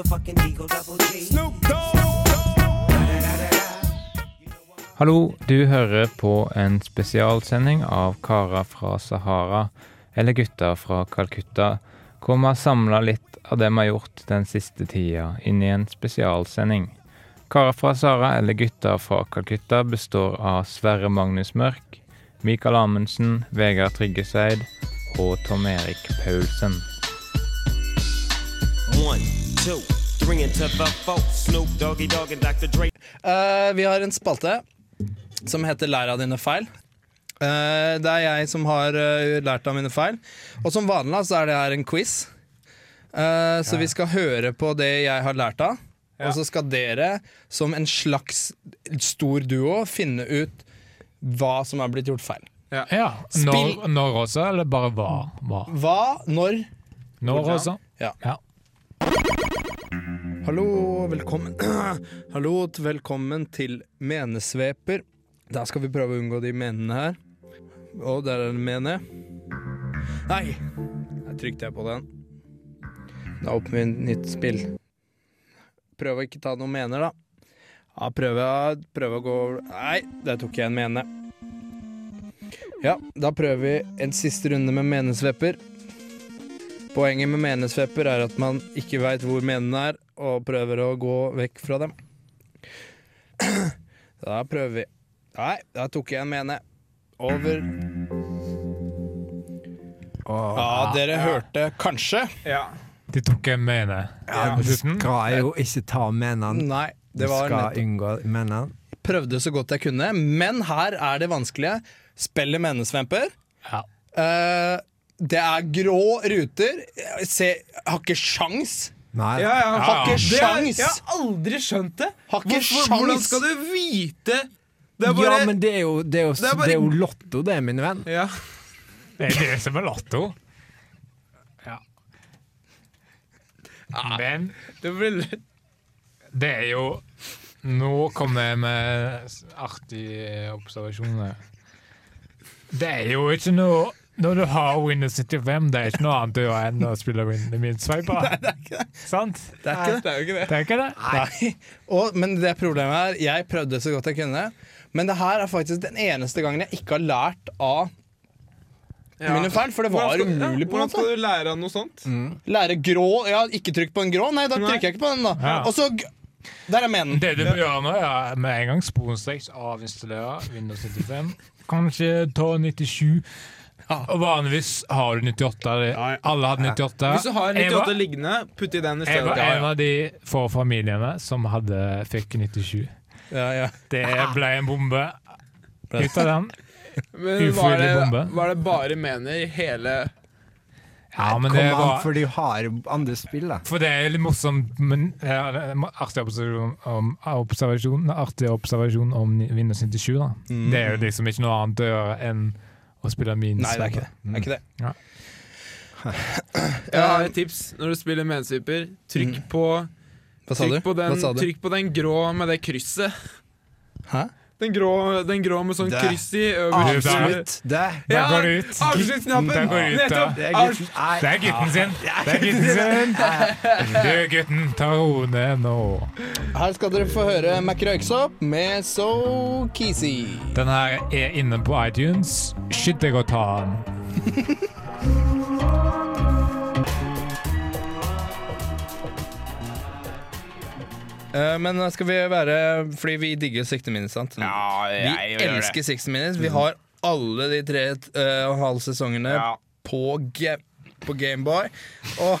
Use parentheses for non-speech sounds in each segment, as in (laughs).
motherfucking Eagle Double G. Hallo, du hører på en spesialsending av Karer fra Sahara, eller Gutter fra Calcutta, hvor vi har samla litt av det vi har gjort den siste tida, inn i en spesialsending. Karer fra Sahara, eller Gutter fra Calcutta, består av Sverre Magnus Mørk, Mikael Amundsen, Vegard Tryggeseid og Tom Erik Paulsen. One, two, three into the four. Snoop Doggy Dogg and Dr. Dre. Eh, vi har en spalte som heter Lær av dine feil. Eh, det er jeg som har eh, lært av mine feil. Og som vanlig så er det her en quiz. Eh, så vi skal høre på det jeg har lært av. Og så skal dere, som en slags stor duo, finne ut hva som har blitt gjort feil. Ja. Når, når også, eller bare hva? hva? Hva, når Når også? Ja. Ja. Hallo, velkommen (clears throat) Hallo, velkommen til Menesveper. Da skal vi prøve å unngå de menene her. Å, der er det mene. Nei! Der trykte jeg på den. Da åpner vi et nytt spill. Prøv å ikke ta noen mener, da. Ja, prøve, prøv å gå Nei, der tok jeg en mene. Ja, da prøver vi en siste runde med menesveper. Poenget med menesvepper er at man ikke veit hvor menene er, og prøver å gå vekk fra dem. (clears throat) Da prøver vi. Nei, da tok jeg en mene. Over. Ja, dere hørte kanskje. De tok en mene. Ja, du skal jo ikke ta mennene. Nei, det var skal nettopp. unngå mennene. Prøvde så godt jeg kunne, men her er det vanskelige. Spiller menesvemper. Ja. Uh, det er grå ruter. Jeg har ikke sjans. Nei. Ja, ja. Har ikke sjans. Jeg har aldri skjønt det. Har ikke Hvorfor, hvordan skal du vite Det er bare Ja, men det er jo, det er jo, Det er bare- det er jo lotto, det, min venn. ja. Det er det som er Lotto. Ja. Men Det blir det er jo Nå kommer jeg med artige observasjoner. Det er jo ikke noe Når du har Windows 75, det er ikke noe annet å gjøre enn å spille Windows det. Sant? Det er ikke det. Det er jo ikke det. Det er ikke det? Nei. Og, men det problemet er, jeg prøvde så godt jeg kunne. Men det her er faktisk den eneste gangen jeg ikke har lært av Ja. mine feil. For det var skal- umulig, på en Hvordan skal du lære av noe sånt? Lære grå Ja, ikke trykk på en grå. Nei, da Nei. trykker jeg ikke på den, da. Ja. Og så Der er menen. Det du bør gjøre nå, er med en gang sporenstreks avinstallere Windows 75. Kanskje ta 97. Og vanligvis har du 98. Alle hadde 98. Hvis du har 98 var- 98 liggende, putt i den i stedet. Jeg var en av de få familiene som hadde, fikk 97. Ja, ja. Det ble en bombe. Ut av den. (laughs) Men var det, bombe. var det bare mener i hele Ja, men Kom det an, for de har andre spill, da. For det er litt morsomt, men ja, artig observasjon om, observasjon, artig observasjon om Windows 97. Da. Det er jo liksom ikke noe annet å gjøre enn å spille minus. Nei, det er ikke det. det, er ikke det. Ja. (laughs) Jeg har et tips når du spiller medsviper. Trykk på Hva sa du? Trykk på, den, Hva sa du? trykk på den grå med det krysset. Hæ? Den grå, den grå med sånn kryss i øverst. Det. Der går det ut. Avsluttsknappen! Der går det ut, ja. Nettopp! Det er gutten. Nei. Det er gutten sin! (laughs) Det er gutten sin! (laughs) Du, gutten, ta ro nå. Her skal dere få høre Mac Røyksopp med So Keezy. Den her er inne på iTunes. Shit, (laughs) Eh, men skal vi være Fordi vi digger 60 Minutes, sant? Ja, vi jeg det. elsker 60 Minutes. Vi har alle de tre eh, og en halv sesongene Ja. på, ga på Gameboy. Og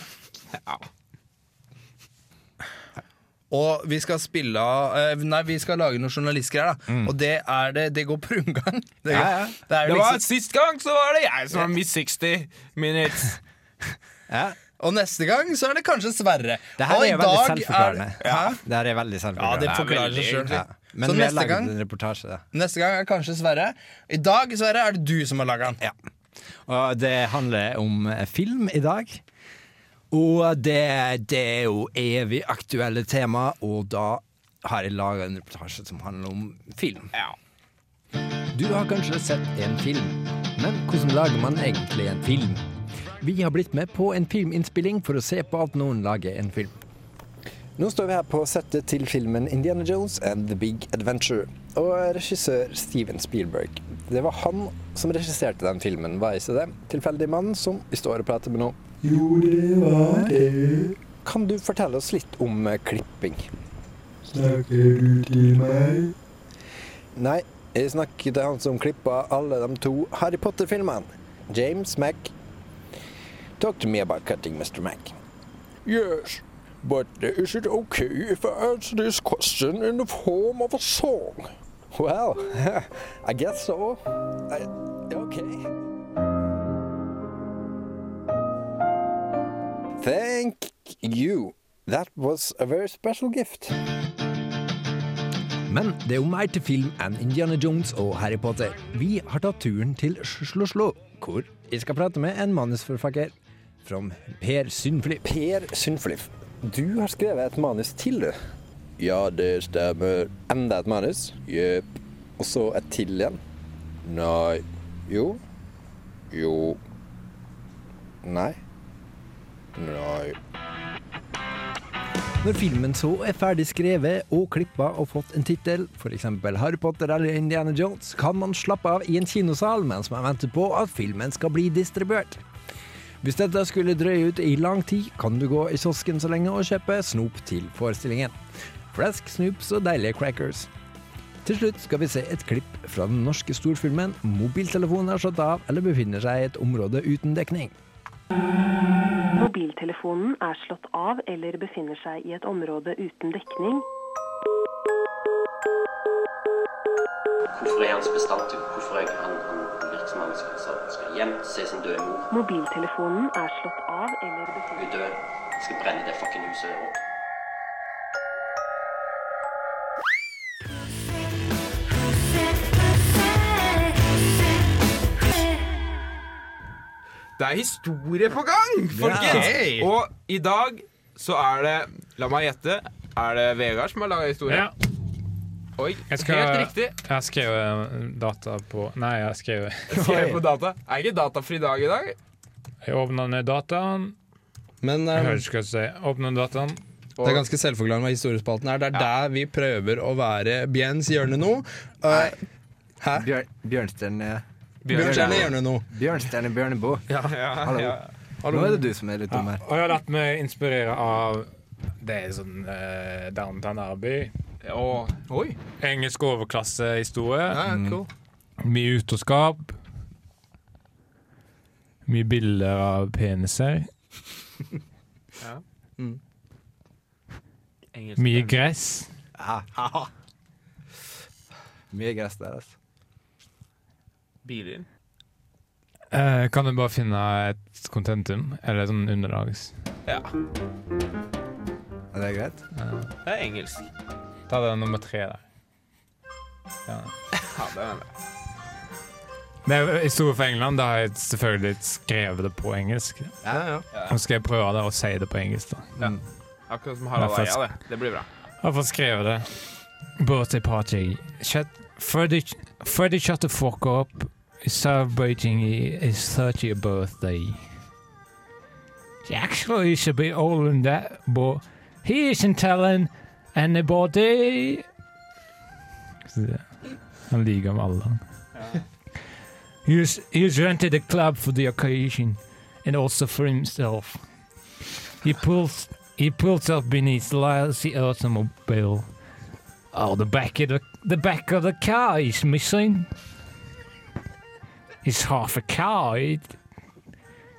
Og vi skal spille av eh, Nei, vi skal lage noen journalistgreier, da. Og det er det Det går på rundgang. Det, (laughs) Ja, ja. det Det liksom... var Sist gang så var det jeg som var Miss 60 minutes. (laughs) Ja. Og neste gang så er det kanskje Sverre. Det her er jo veldig selvforklarende. Ja. Det her er veldig Ja, selvforklarende. det forklarer seg selv. Ja. Men Så vi har neste laget gang en reportasje. Da. Neste gang er kanskje Sverre. I dag, Sverre, er det du som har laga den. Ja. Og det handler om film i dag. Og det, det er jo evig aktuelle tema, og da har jeg laga en reportasje som handler om film. Ja. Du har kanskje sett en film, men hvordan lager man egentlig en film? Vi har blitt med på en filminnspilling for å se på at noen lager en film. Nå står vi her på settet til filmen 'Indiana Jones and The Big Adventure'. Og regissør Steven Spielberg. Det var han som regisserte den filmen, var ikke det? Tilfeldig mann som vi står og prater med nå. Jo, det var det. Kan du fortelle oss litt om eh, klipping? Snakker du til meg? Nei, jeg snakker til han som klippa alle de to Harry Potter-filmene. James Mack. Talk to me about cutting, Mr. Mack. Yes, but is it okay if I answer this question in the form of a song? Well, I guess so. I, okay. Thank you. That was a very special gift. Men det er jo mer til film enn Indiana Jones og Harry Potter. Vi har tatt turen til Slå-Slå, hvor jeg skal prate med en manusforfatter fra Per Sundfliff. Per Sundfliff, du har skrevet et manus til, du? Ja, det stemmer. Enda et manus? Jepp. Og så et til igjen? Nei. Jo. Jo. Nei. Nei. Når filmen så er ferdig skrevet og klippa og fått en tittel, f.eks. Harry Potter eller Indiana Jones, kan man slappe av i en kinosal mens man venter på at filmen skal bli distribuert. Hvis dette skulle drøye ut i lang tid, kan du gå i kiosken så lenge og kjøpe snop til forestillingen. Flask, snoops og deilige crackers. Til slutt skal vi se et klipp fra den norske storfilmen 'Mobiltelefonen er slått av' eller befinner seg i et område uten dekning. Mobiltelefonen er slått av eller befinner seg i et område uten dekning. Hvorfor er hans så bestandt? Hvorfor er han, han som han skal, hjem, se sin døde mor. Mobiltelefonen er slått av eller Hun er død. Jeg skal brenne det fucking huset opp. Det er historie på gang, folkens! Og i dag så er det La meg gjette. Er det Vegard som har laga historie? Ja. Oi, Jeg skal, helt riktig. Jeg skrev data på Nei, jeg skrev (laughs) Jeg Skrev på data. Er ikke datafri dag i dag? Jeg åpna ned dataen. Men Jeg eh, hører ikke hva du sier. Åpna dataen. det er ganske selvforklarende hva historiespalten er. Det er der vi prøver å være Bjens hjørne nå. Eh, hæ? Bjør, Bjørnstjerne Bjørnstjerne hjørne nå. Bjørnstjerne Bjørnebo. Hallo. Nå er det du som er litt dum her. Og jeg har latt meg inspirere av Det er sånn uh, Downtown Abbey. Å, oi. Engelsk overklassehistorie. Ja, cool. Mye utroskap. Mye bilder av peniser. (laughs) Mye gress. Ja. Mye gress der, altså. Biler. Eh, kan du bare finne et contentum? Eller sånn underlags? Ja, Er det greit? det er engelsk. Ta det nummer tre der. Ja. Ja, det er det. Det er historie for England. Da har jeg selvfølgelig skrevet det på engelsk. Ja, ja. Nå skal jeg prøve det og si det på engelsk. da Ja. Akkurat som Harald Eia, det. Det blir bra. Jeg har fått skrevet det. Birthday party. Shut, Freddy, Freddy shut the fuck up. He's celebrating his 30th birthday. He Actually, is a bit older than that, but he isn't telling anybody. Han liker med alle. He's, he's rented a club for the occasion, and also for himself. He pulls he pulls up his lousy automobile. Oh, the back of the the back of the car is missing. It's half a car. It,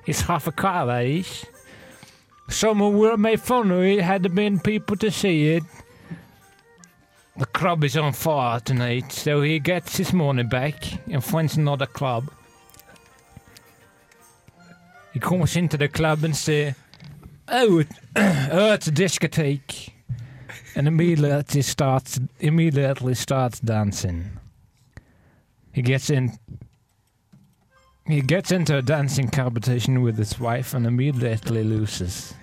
it's half a car, that is. Someone would have made fun of it had there been people to see it. The club is on fire tonight, so he gets his money back and finds another club. He comes into the club and says, Oh, oh, it's a discotheque. And immediately starts immediately starts dancing. He gets in he gets into a dancing competition with his wife and immediately loses.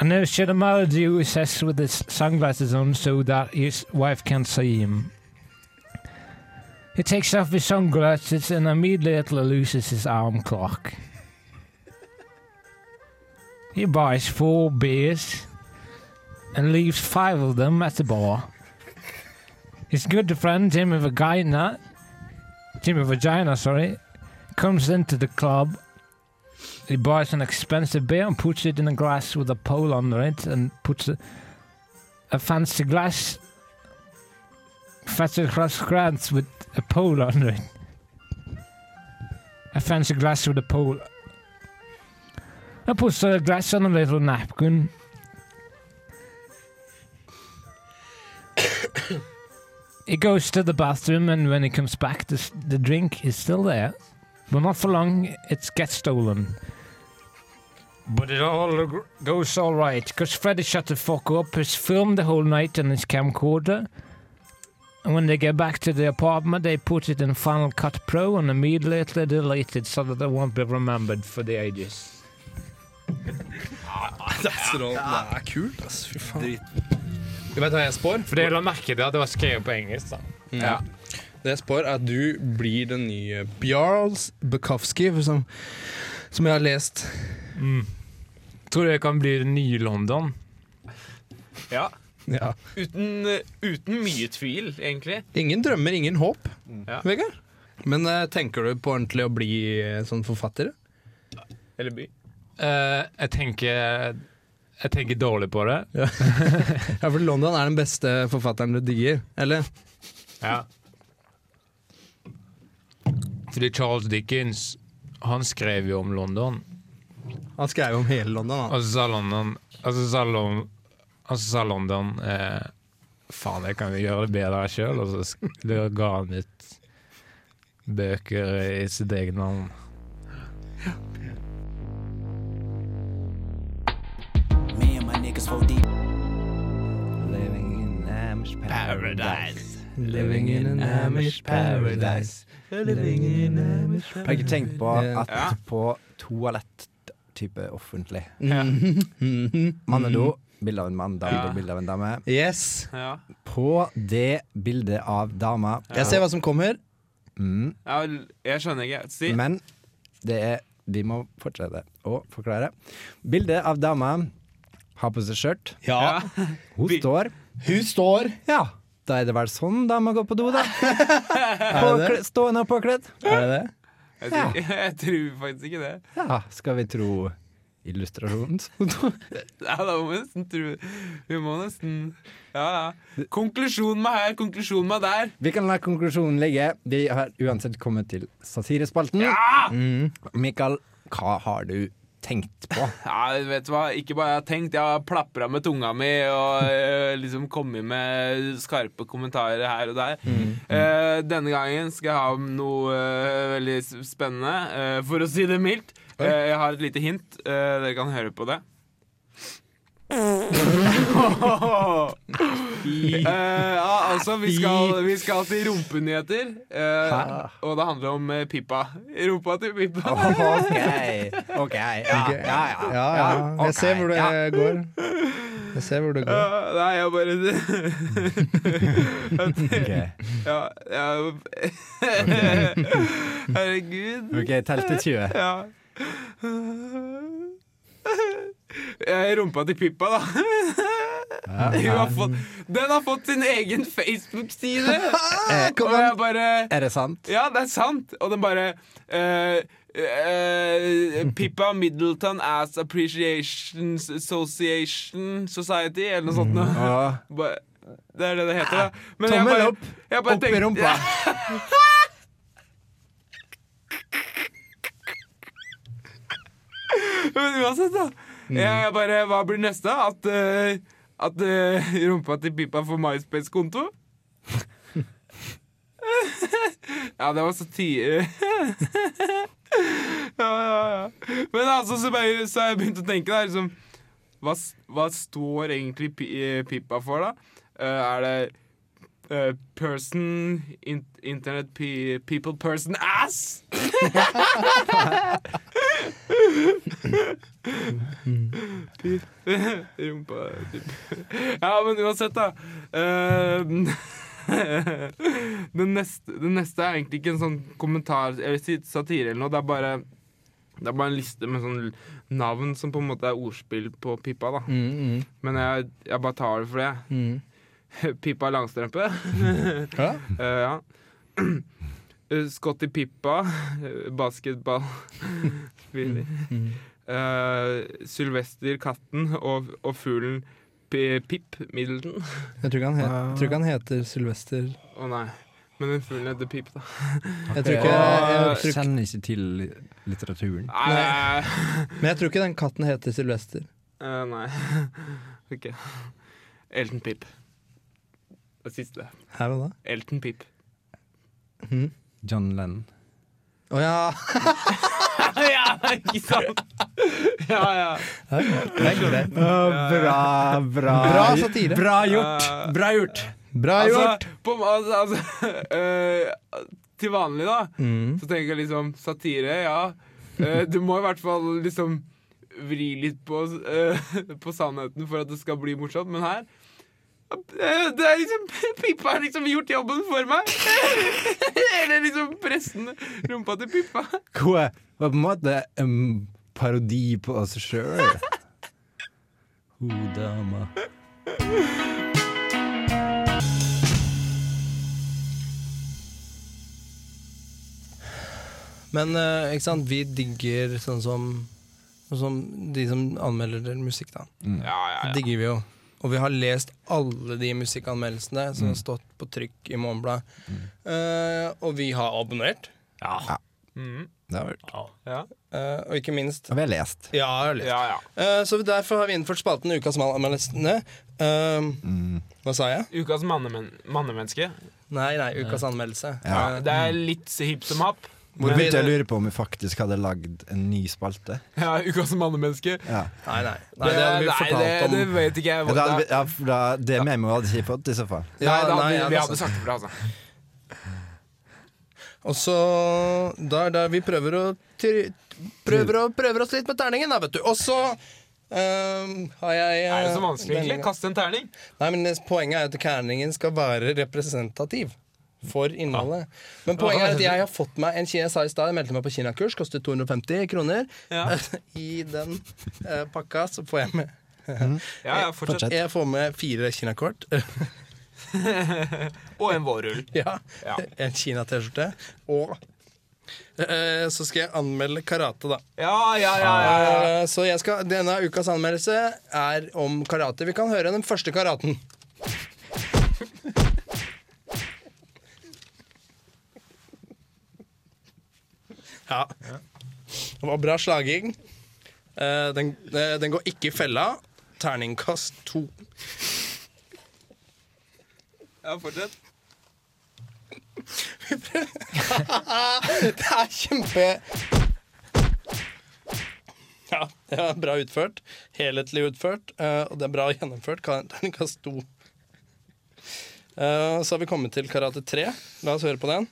And then Shedamara he says with his sunglasses on so that his wife can't see him. He takes off his sunglasses and immediately loses his arm clock. He buys four beers and leaves five of them at the bar. His good friend Jimmy Vagina, Jimmy Vagina, sorry, comes into the club. He buys an expensive beer and puts it in a glass with a pole under it, and puts a, a fancy glass, fancy glass glass with a pole under it. A fancy glass with a pole. And puts the glass on a little napkin. (coughs) he goes to the bathroom, and when he comes back, the, the drink is still there. But not for long, it gets stolen. But it all goes all right, because Freddy shut the fuck up. He's filmed the whole night on his camcorder. And when they get back to the apartment, they put it in Final Cut Pro and immediately delete it so that it won't be remembered for the ages. (laughs) Det er kult, ass. Fy faen. Du vet hva jeg spår? For det la merke til at det var skrevet på engelsk. da. Ja. Det jeg spår, er at du blir den nye Bjarls Bukowski, som, som jeg har lest. Mm. Tror du det kan bli det nye London? Ja. Ja. Uten, eh, uten mye tvil, egentlig. Ingen drømmer, ingen håp, Ja. Vegard. Men uh, tenker du på ordentlig å bli uh, sånn forfatter? Eller by. Uh, jeg tenker Jeg tenker dårlig på det. (laughs) Ja, for London er den beste forfatteren du digger, eller? Ja. Fordi Charles Dickens Han skrev jo om London. Han skrev om hele London. Han. Og så sa London Og så sa, London, og så sa London eh, Faen, jeg kan jo gjøre det bedre sjøl. Og så ga han ut bøker i sitt eget navn. Me and my niggas four deep. Living in Amish paradise. Living in an Amish paradise. Living in Amish Har du ikke tenkt på at på toalett type offentlig Mhm. (laughs) Mannedo, bilde av en mann, dame, Ja. bilde av en dame. Yes. Ja. På det bildet av dama Jeg ser hva som kommer. mm, ja, jeg skjønner ikke. Si. Men det er Vi må fortsette å forklare. Bildet av dama har på seg skjørt. Ja. (laughs) Hun står Hun står Ja, da er det vel sånn dama går på do, da. (laughs) Påkle, det det? stående og påkledd. Er det det? Jeg, tror, (laughs) jeg tror faktisk ikke det. Ja, skal vi tro illustrasjonsfoto? (laughs) Ja, da må vi nesten tro Vi må nesten Ja, ja. Konklusjonen med her, konklusjonen med der. Vi kan la konklusjonen ligge. Vi har uansett kommet til satirespalten. Mm. Mikael, hva har du tenkt på? (laughs) Ja, vet du hva? Ikke bare jeg har tenkt, jeg har plapra med tunga mi og uh, (laughs) liksom kommet med skarpe kommentarer her og der. Eh, denne gangen skal jeg ha noe uh, veldig spennende, for å si det mildt. Jeg har et lite hint. Dere kan høre på det. Eh, ja, altså, vi skal, vi skal til rumpenyheter. eh, og det handler om eh, Pippa. Rumpa til Pippa. OK. ok, Ja, ja, ja. Ja, ja. Jeg ser hvor det ja. går. Jeg ser hvor det går. Ja, nei, jeg bare (laughs) Ok. Ja, ja (laughs) Herregud. OK, tell til 20. Ja. Rumpa til Pippa, da. (laughs) Har fått, den har fått sin egen Facebook-side. (laughs) Og jeg bare Er det sant? Ja, det er sant. Og den bare uh, uh, Pippa Middleton Ass Appreciation Association Society, eller noe sånt. noe. Åh, (laughs) Bare- Det er det det heter, da. Men jeg Tommel bare- opp. jeg bare Opp i rumpa. Men uansett, da. Mm. Jeg, bare, hva blir neste? At, uh, at uh, rumpa til Pippa får MySpace-konto? (laughs) ja, det var satire. (laughs) ja, ja, ja. Men altså, så, bare, så har jeg begynt å tenke, da. Liksom, hva, hva står egentlig eh, Pippa for, da? Uh, er det eh, person in, Internet pe, people person ass? Rumpa. Ja, men uansett, da. Eh, (laughs) den, neste, den neste er egentlig ikke en sånn kommentar eller satire eller noe. Det er bare Det er bare en liste med sånn navn som på en måte er ordspill på Pippa, da. Mm, mm, Men jeg, jeg bare tar det for det. mm. (laughs) Pippa Langstrømpe. (laughs) Hæ? (laughs) Eh, ja. (clears throat) Eh, Scotty Pippa, eh, basketball. Mm. Eh, Sylvester Katten og, og fuglen Pip Middleton. Jeg tror ikke han, het, jeg tror ikke han heter Sylvester. Å nei. Men den fuglen heter Pip, da. Jeg tror ikke, jeg, jeg Kjenner ikke til litteraturen. Nei. men jeg tror ikke den katten heter Sylvester. Uh, nei. OK. Elton Pip. Det siste. Her og da. Elton Pip. Mhm. John Lennon. Å ja! (laughs) ja, ikke sant? ja, ja. Det er greit. bra, bra. Bra satire. Bra gjort. Eh, Bra gjort. Bra gjort! Altså, på, altså, altså (laughs) eh, Til vanlig, da, Mm. så tenker jeg liksom satire, ja. Eh, du må i hvert fall liksom vri litt på, eh, (laughs) på sannheten for at det skal bli morsomt, men her det er liksom (laughs) Pippa har liksom gjort jobben for meg! (laughs) Eller liksom pressen rumpa til Pippa. Hva var på en måte en parodi på oss sjøl. Ho dama. Men eh, ikke sant, vi digger sånn som, sånn som de som anmelder musikk, da. Ja, ja, Det ja. digger vi jo. Og vi har lest alle de musikkanmeldelsene som har stått på trykk i Morgenbladet. Eh, og vi har abonnert. Mhm. Det har vi gjort. ja. Uh, og ikke minst Og vi har lest. Ja, har lest. ja, ja. Eh, så derfor har vi innført spalten Ukas mannemenneske. Uh, Mm. hva sa jeg? Ukas mannemen mannemenneske. Nei, nei, ukas anmeldelse. Ja. Det er litt hipp som happ. Hvor Men- begynte jeg å lure på om vi faktisk hadde lagd en ny spalte. Ja, Ukas mannemenneske. Ja. nei, nei, nei, det hadde vi nei, fortalt det, om. det vet ikke jeg. Ja, det, hadde ja, det ja. memoet hadde ikke fått, i så fall. Nei, Ja, da, nei, vi, ja, vi er hadde sagt det bra, altså. Og så da er det vi prøver å tri- prøver, å, prøver oss litt med terningen, da, vet du. Og så Um, har jeg Er det eh, så vanskelig, egentlig? Kaste en terning? Nei, men Poenget er at terningen skal være representativ for innholdet. Men poenget er at jeg har fått meg en jeg sa i stad, jeg meldte meg på kinakurs, kostet 250 kroner. Ja, (laughs) I den eh, pakka så får jeg med ja, ja (laughs) fortsett. Jeg, Jeg får med fire kinakort. (laughs) Og en vårrull. ja. Ja. En Kina-T-skjorte. Og eh, så skal jeg anmelde karate, da. Ja, ja, ja. ja. Eh, Så jeg skal, denne ukas anmeldelse er om karate. Vi kan høre den første karaten. Ja. Det var bra slaging. Eh, Den, eh, den går ikke i fella. Terningkast to. ja fortsett. (laughs) Det er kjempe Ja, det er bra utført. Helhetlig utført. eh, og det er bra gjennomført. Ka- Terningkast to. Eh, så har vi kommet til karate 3. La oss høre på den.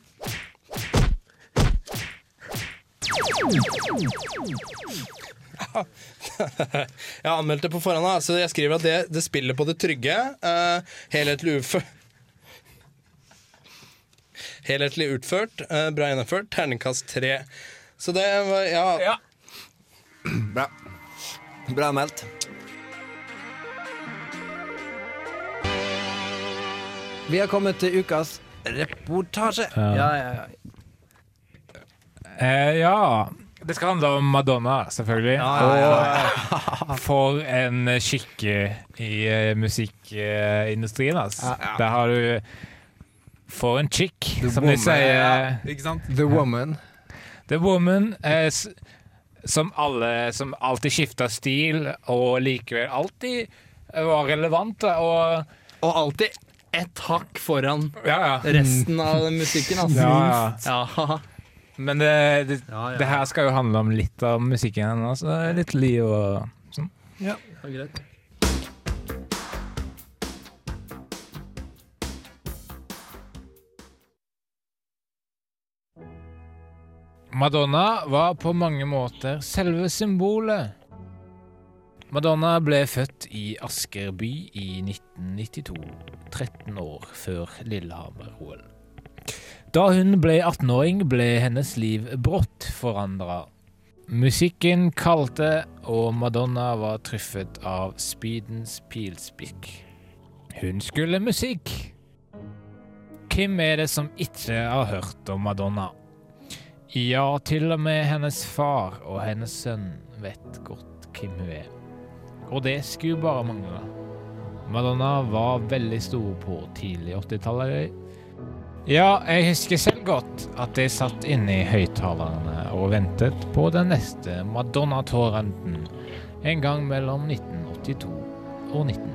Jeg har anmeldt det på forhånd, så jeg skriver at det, det spiller på det trygge. Uh, helhetlig utført. Helhetlig utført, uh, bra gjennomført. Terningkast tre. Så det var Ja. Ja. Bra. Bra meldt. Vi har kommet til ukas reportasje. Ja, ja, Eh, ja. Det skal handle om Madonna, selvfølgelig. Og (laughs) for en skikke i eh, musikkindustrien, altså. Der har du For en chick, som de woman. sier. Ikke sant? The Woman. The Woman, eh, som alle Som alltid skifta stil, og likevel alltid var relevant. Og Og alltid ett hakk foran ja, ja. resten av musikken. Altså. Ja, Ja. Men det, det, Ja, ja. det her skal jo handle om litt av musikken hennes. Litt liv og sånn. Ja, greit. Madonna var på mange måter selve symbolet. Madonna ble født i Asker by i 1992, 13 år før Lillehammer-OL. Da hun ble 18-åring, ble hennes liv brått forandra. Musikken kalte, og Madonna var truffet av speedens pilspikk. Hun skulle musikk. Hvem er det som ikke har hørt om Madonna? Ja, til og med hennes far og hennes sønn vet godt hvem hun er. Og det skulle bare mangle. Madonna var veldig stor på tidlig 80-tallet. Ja, jeg husker selv godt at jeg satt inne i høyttalerne og ventet på den neste Madonna-torrenten en gang mellom 1982 og 1990.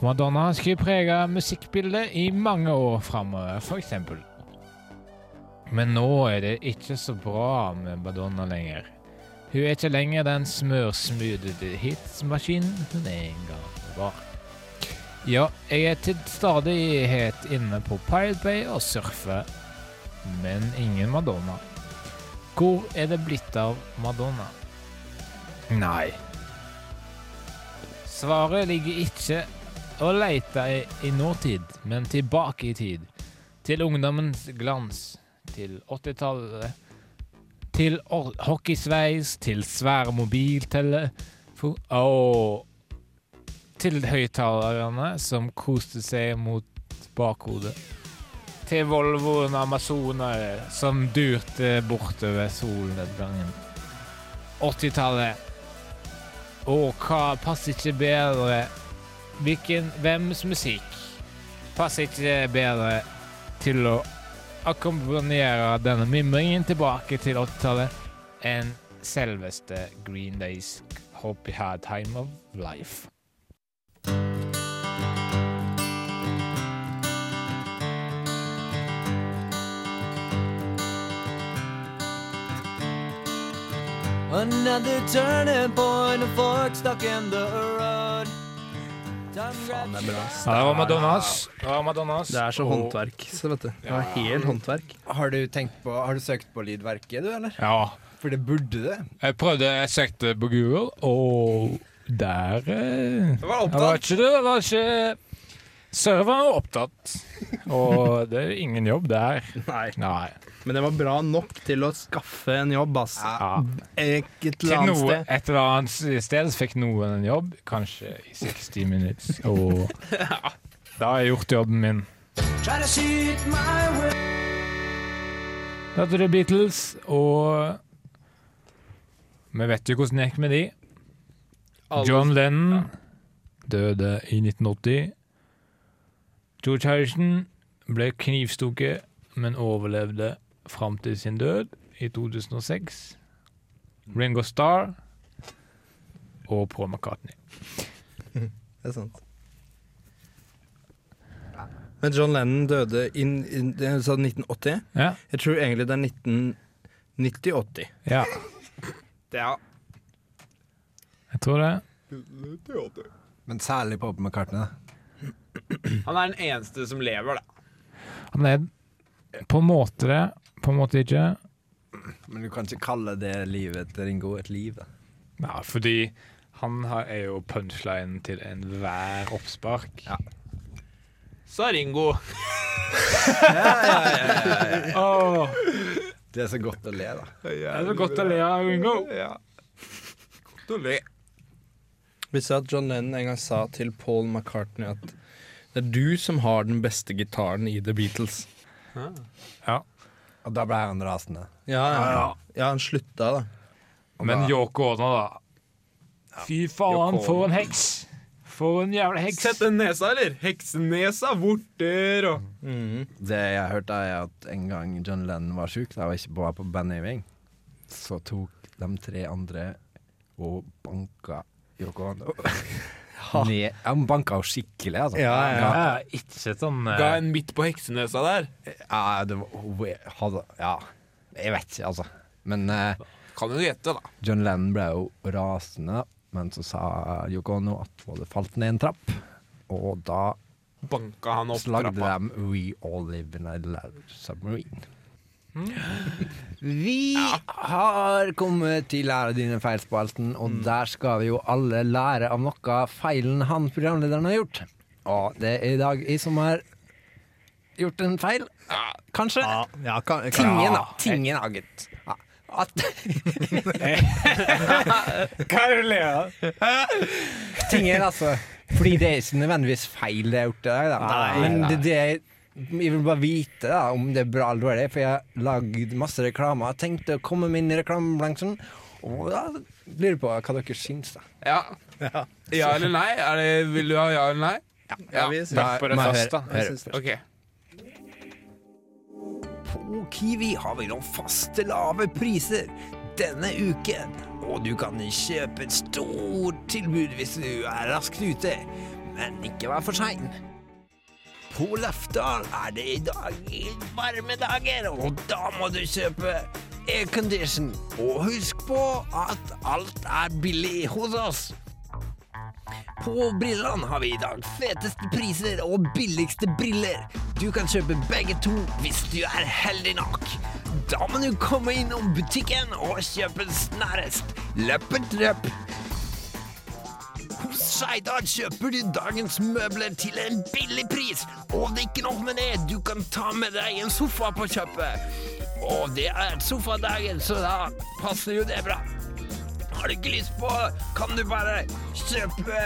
Madonna skulle prege musikkbildet i mange år framover, f.eks. Men nå er det ikke så bra med Madonna lenger. Hun er ikke lenger den smørsmudede hitsmaskinen hun en gang var. Ja, jeg er til stadighet inne på Pirate Bay og surfer, men ingen Madonna. Hvor er det blitt av Madonna? Nei. Svaret ligger ikke å leita i, i nåtid, men tilbake i tid. Til ungdommens glans. Til 80-tallet. Til hockeysveis, til svære mobiltelefon Og til høyttalerne som koste seg mot bakhodet. Til Volvoen Amazoner som durte bortover solnedgangen. 80-tallet. Og hva passer ikke bedre Hvilken, Hvems musikk passer ikke bedre til å akkompagnere denne mimringen tilbake til 80-tallet enn selveste Green Days Hope You Had Time of Life. Another turning point, a fork stuck in the road. Faen, det er bra. ass. Ja, det var Madonnas. Det var Madonnas. Det er så Og- håndverk, så vet du. Det er helt håndverk. Har du tenkt på Har du søkt på lydverket, du, eller? Ja. For det burde det. Jeg prøvde, jeg søkte på Google, og der eh, Det var Det var ikke det. Det var ikke Serveren var opptatt, og det er ingen jobb der. Nei. Nei. Men det var bra nok til å skaffe en jobb, ass. Ja. Et eller annet noe, sted. et eller annet sted så fikk noen en jobb, kanskje i 60 minutter. Og da har jeg gjort jobben min. Da er det Beatles, og vi vet jo hvordan det gikk med de. John Lennon døde i 1980. Harrison ble knivstukket, men overlevde fram til sin død i 2006. Ringo Starr og Paul McCartney. (laughs) Det er sant. Men John Lennon døde i i- jeg 1980. Ja. Jeg tror egentlig det er 1990-80. Ja, det Ja. jeg tror det. Men særlig Paul McCartney. da. Han er den eneste som lever, da. Han er på en måte det, på en måte ikke. Men du kan ikke kalle det livet til Ringo et liv. da. Ja, fordi han er jo punchline til enhver oppspark. Ja. Så Ringo. Åh, Det er så godt å le, da. det er så godt å le av Ringo. Dårlig. Visste ser at John Lennon en gang sa til Paul McCartney at det er du som har den beste gitaren i The Beatles? Ja Og da ble han rasende. Ja, ja. ja han slutta, da. Men Yoko Ono, da. Fy faen, for en heks! For en jævla heks. Sett den nesa, eller? Heksenesa, vorter og mm. Det jeg hørte, er at en gang John Lennon var sjuk, da var ikke bare på bandøving, så tok de tre andre og banka Yoko Ono. (laughs) Ned. Han banka jo skikkelig, altså. Ja, ja. Ja, ikke sånn eh, ga en midt på heksenesa der. Ja, det var, hadde Ja, jeg vet ikke, altså. Men eh, Kan jo gjette, da. John Lennon ble jo rasende, men så sa Yoko Ono at hun hadde falt ned en trapp, og da banka han opp Så lagde trappa. de We All Live in a Submarine. Vi har kommet til Lære dine feil-spalten, og der skal vi jo alle lære av noe feilen han programlederen har gjort. Og det er i dag jeg som har gjort en feil. Kanskje. Ja, ja, kan, kan, Tingen, da. Tingen, da, gutt. Ja. At Hva er det du ler av? Tingen, altså. Fordi det er ikke nødvendigvis feil det jeg har gjort i dag, da. Nei, Men nei. det, det er jeg vil bare vite da, om det er bra eller dårlig, for jeg har lagd masse reklame. Jeg tenkte å komme meg inn i reklamebransjen, og da lurer jeg på hva dere syns. da. Ja. Ja. ja eller nei? Er det, vil du ha ja eller nei? Ja, vi Da synes- på det må jeg da. Jeg synes-. På Kiwi har vi nå faste lave priser denne uken. Og du kan kjøpe et stort tilbud hvis du er raskt ute. Men ikke vær for sein. På Lefdal er det i dag varme dager, og da må du kjøpe aircondition. Og husk på at alt er billig hos oss. På Brillene har vi i dag feteste priser og billigste briller. Du kan kjøpe begge to hvis du er heldig nok. Da må du komme innom butikken og kjøpe snarest. Løppet løp. Skeidar kjøper du dagens møbler til en billig pris. Og det er ikke nok med det, du kan ta med deg en sofa på kjøpet. Og det er sofadagen, så da passer jo det bra. Har du ikke lyst på, kan du bare kjøpe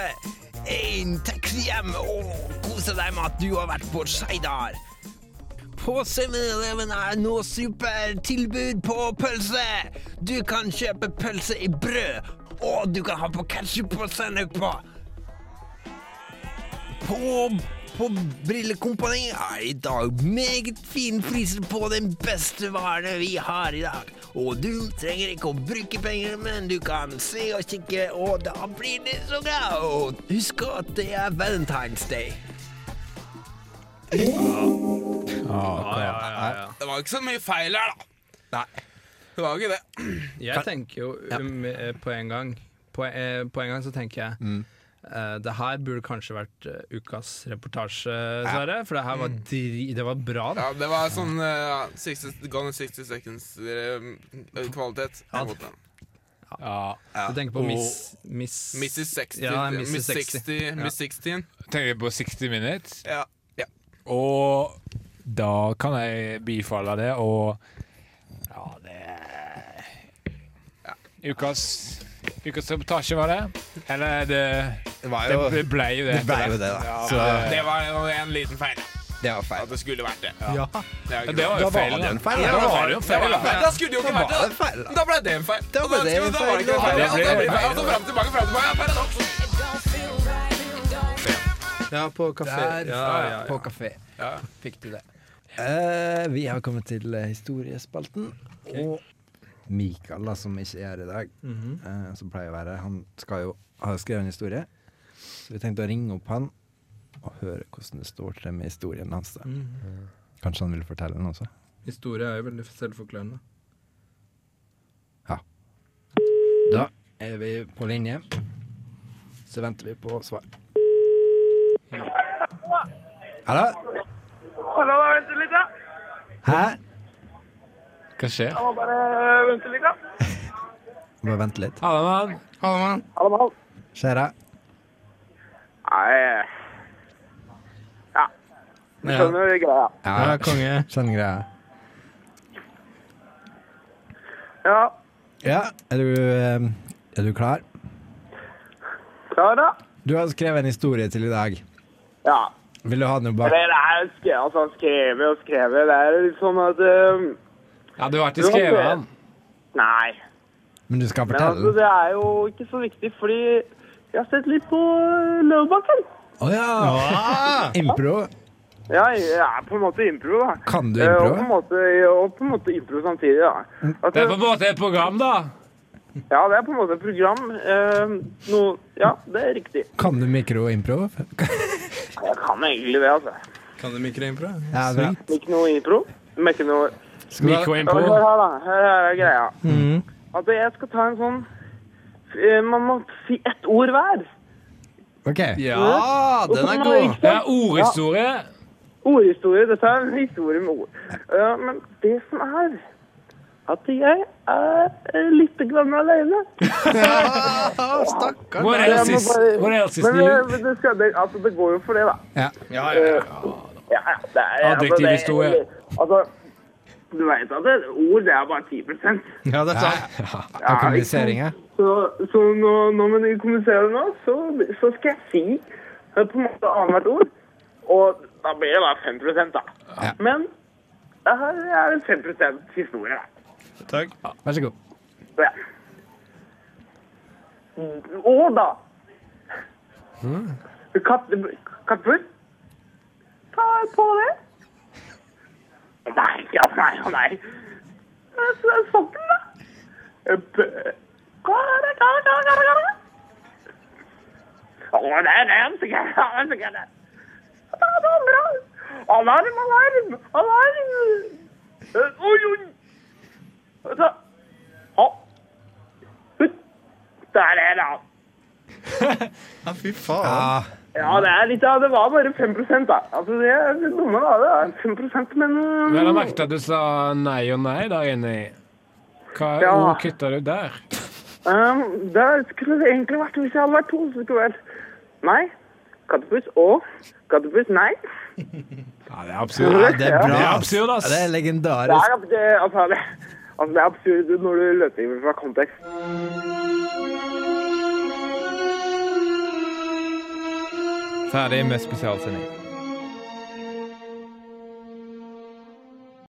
en taxi hjem og kose deg med at du har vært på Skeidar. På 7-Eleven er nå supertilbud på pølse. Du kan kjøpe pølse i brød, og du kan ha på ketsjup og sennep på. På, på Brillekompani er i dag meget fine priser på den beste varene vi har i dag. Og du trenger ikke å bruke penger, men du kan se og kikke, og da blir det så bra. Og husk at det er Valentine's Day. Det var ikke så mye feil her, da. Nei. Det var ikke det. Jeg tenker jo um, eh, på en gang På, eh, på en gang så tenker jeg Mm. Eh, Det her burde kanskje vært uh, ukas reportasje, Sverre. For det her var, dri det var bra, da. Ja, det var sånn uh, 60, Gone in 60 seconds-kvalitet. kvalitet. Ja. Ja. Du tenker på Miss, miss Mrs. 60. Ja, Miss Mrs. 60. 60. Ja. Miss 16. Tenker på 60 Minutes. Ja. ja. Og da kan jeg bifalle det, og Ja, det Ukas Ukas reportasje, var det? Eller er det Det var jo Det ble jo det. det ble jo det, da. Ja, Så det- var var en liten feil. det var feil. At det skulle vært det. Ja. Det Ja, det var jo var feil. det da. en var det jo en Det var feil. da. Skulle det jo ikke vært det. da. Da ble det en feil. Da ble det en feil, da. Og ble det feil. Og så fram tilbake, fram tilbake. Paradoks. ja, på kafé. Der, Ja, ja, ja. på kafé. Ja. Fikk du det. Uh, vi har kommet til historiespalten. historiespalten. Og Mikael, da, som ikke er her i dag, mm -hmm. uh, som pleier å være Han skal jo ha skrevet en historie. Så vi tenkte å ringe opp han og høre hvordan det står til med historien hans. da Mhm. Kanskje han vil fortelle den også? Historie er jo veldig selvforklarende. Ja. Da er vi på linje. Så venter vi på svar. Hallo? Hallo, vent litt, da. Hæ? Hva skjer? Jeg må bare vente litt, da. (laughs) Bare vente litt. Hallo, mann. Hallo, mann. Hallo, mann. Skjer det? Nei Ja. Du skjønner greia. Ja, konge. (laughs) Skjønner greia. Ja. Ja, er du, eh, er du klar? Klar, da? Du har skrevet en historie til i dag. Ja. Vil du ha noe bak? Det er skrevet, altså skrevet og skrevet. Det er litt sånn at um, Ja, du har ikke skrevet den? Nei. Men du skal fortelle Men altså, det er jo ikke så viktig, fordi jeg har sett litt på uh, Løvebakken. Å ja! (laughs) Impro. Ja, jeg er på en måte impro, da. Kan du Eh, Og på impro? en måte, og på en måte impro samtidig, da. Altså, Det er på en måte et program, da. ja, det er på en måte et program. Eh, noe, ja, det er riktig. Kan du mikroimpro? (laughs) Jeg kan egentlig det, altså. Kan du mikroimpro? Ja, bra. Ikke noe impro. Men ikke noe Mikroimpro. Ja, Hør her, da. Her er greia. Mhm. At jeg skal ta en sånn eh, Man må si ett ord hver. OK. Ja, den er god. Ja, ordhistorie. Ordhistorie. Dette er en historie med ord. Ja, men det som er at jeg er litt grann alene. (laughs) Stakkars. Hvor er Men, new? eh, men det, det, altså, det går jo for det, da. Ja. Ja, ja, ja. Ja, ja, det er, Adjektiv altså, det- Altså, du vet at et ord, det er bare 10% ja, det er sant. Av ja. Så, så når, når vi kommuniserer nå, så, så skal jeg si på en måte annethvert ord. Og da blir det bare 5 da. Ja. Men det her er 5 historie, da. Takk. Vær så god. Ja. Og da Katt, Kattfugl? Ta på det. Nei, ja, nei, ja, nei. Så- Sokken, da? P- Kare, kare, kare, kare, kare. Å, det er er var bra. Alarm, alarm, alarm. Eh, Oi, oi. Å. Der er det. (laughs) Ja, fy faen. Ja, Ja, det er litt av Det var bare 5 da. Altså, det er litt dumme, da. Det er 5 men Vel å merke at du sa nei og nei der inne. Hva Ja. ord kutta du der? um, Det skulle det egentlig vært hvis jeg hadde vært to. Så skulle det vært nei, kattepus og kattepus nei. Ja, det er absurd. ja, det er bra. Det er absurd, ass. Ja, Det er Det legendarisk. er, det, altså, det, altså, det er absurd når du løper fra kontekst. Ferdig med spesialsending.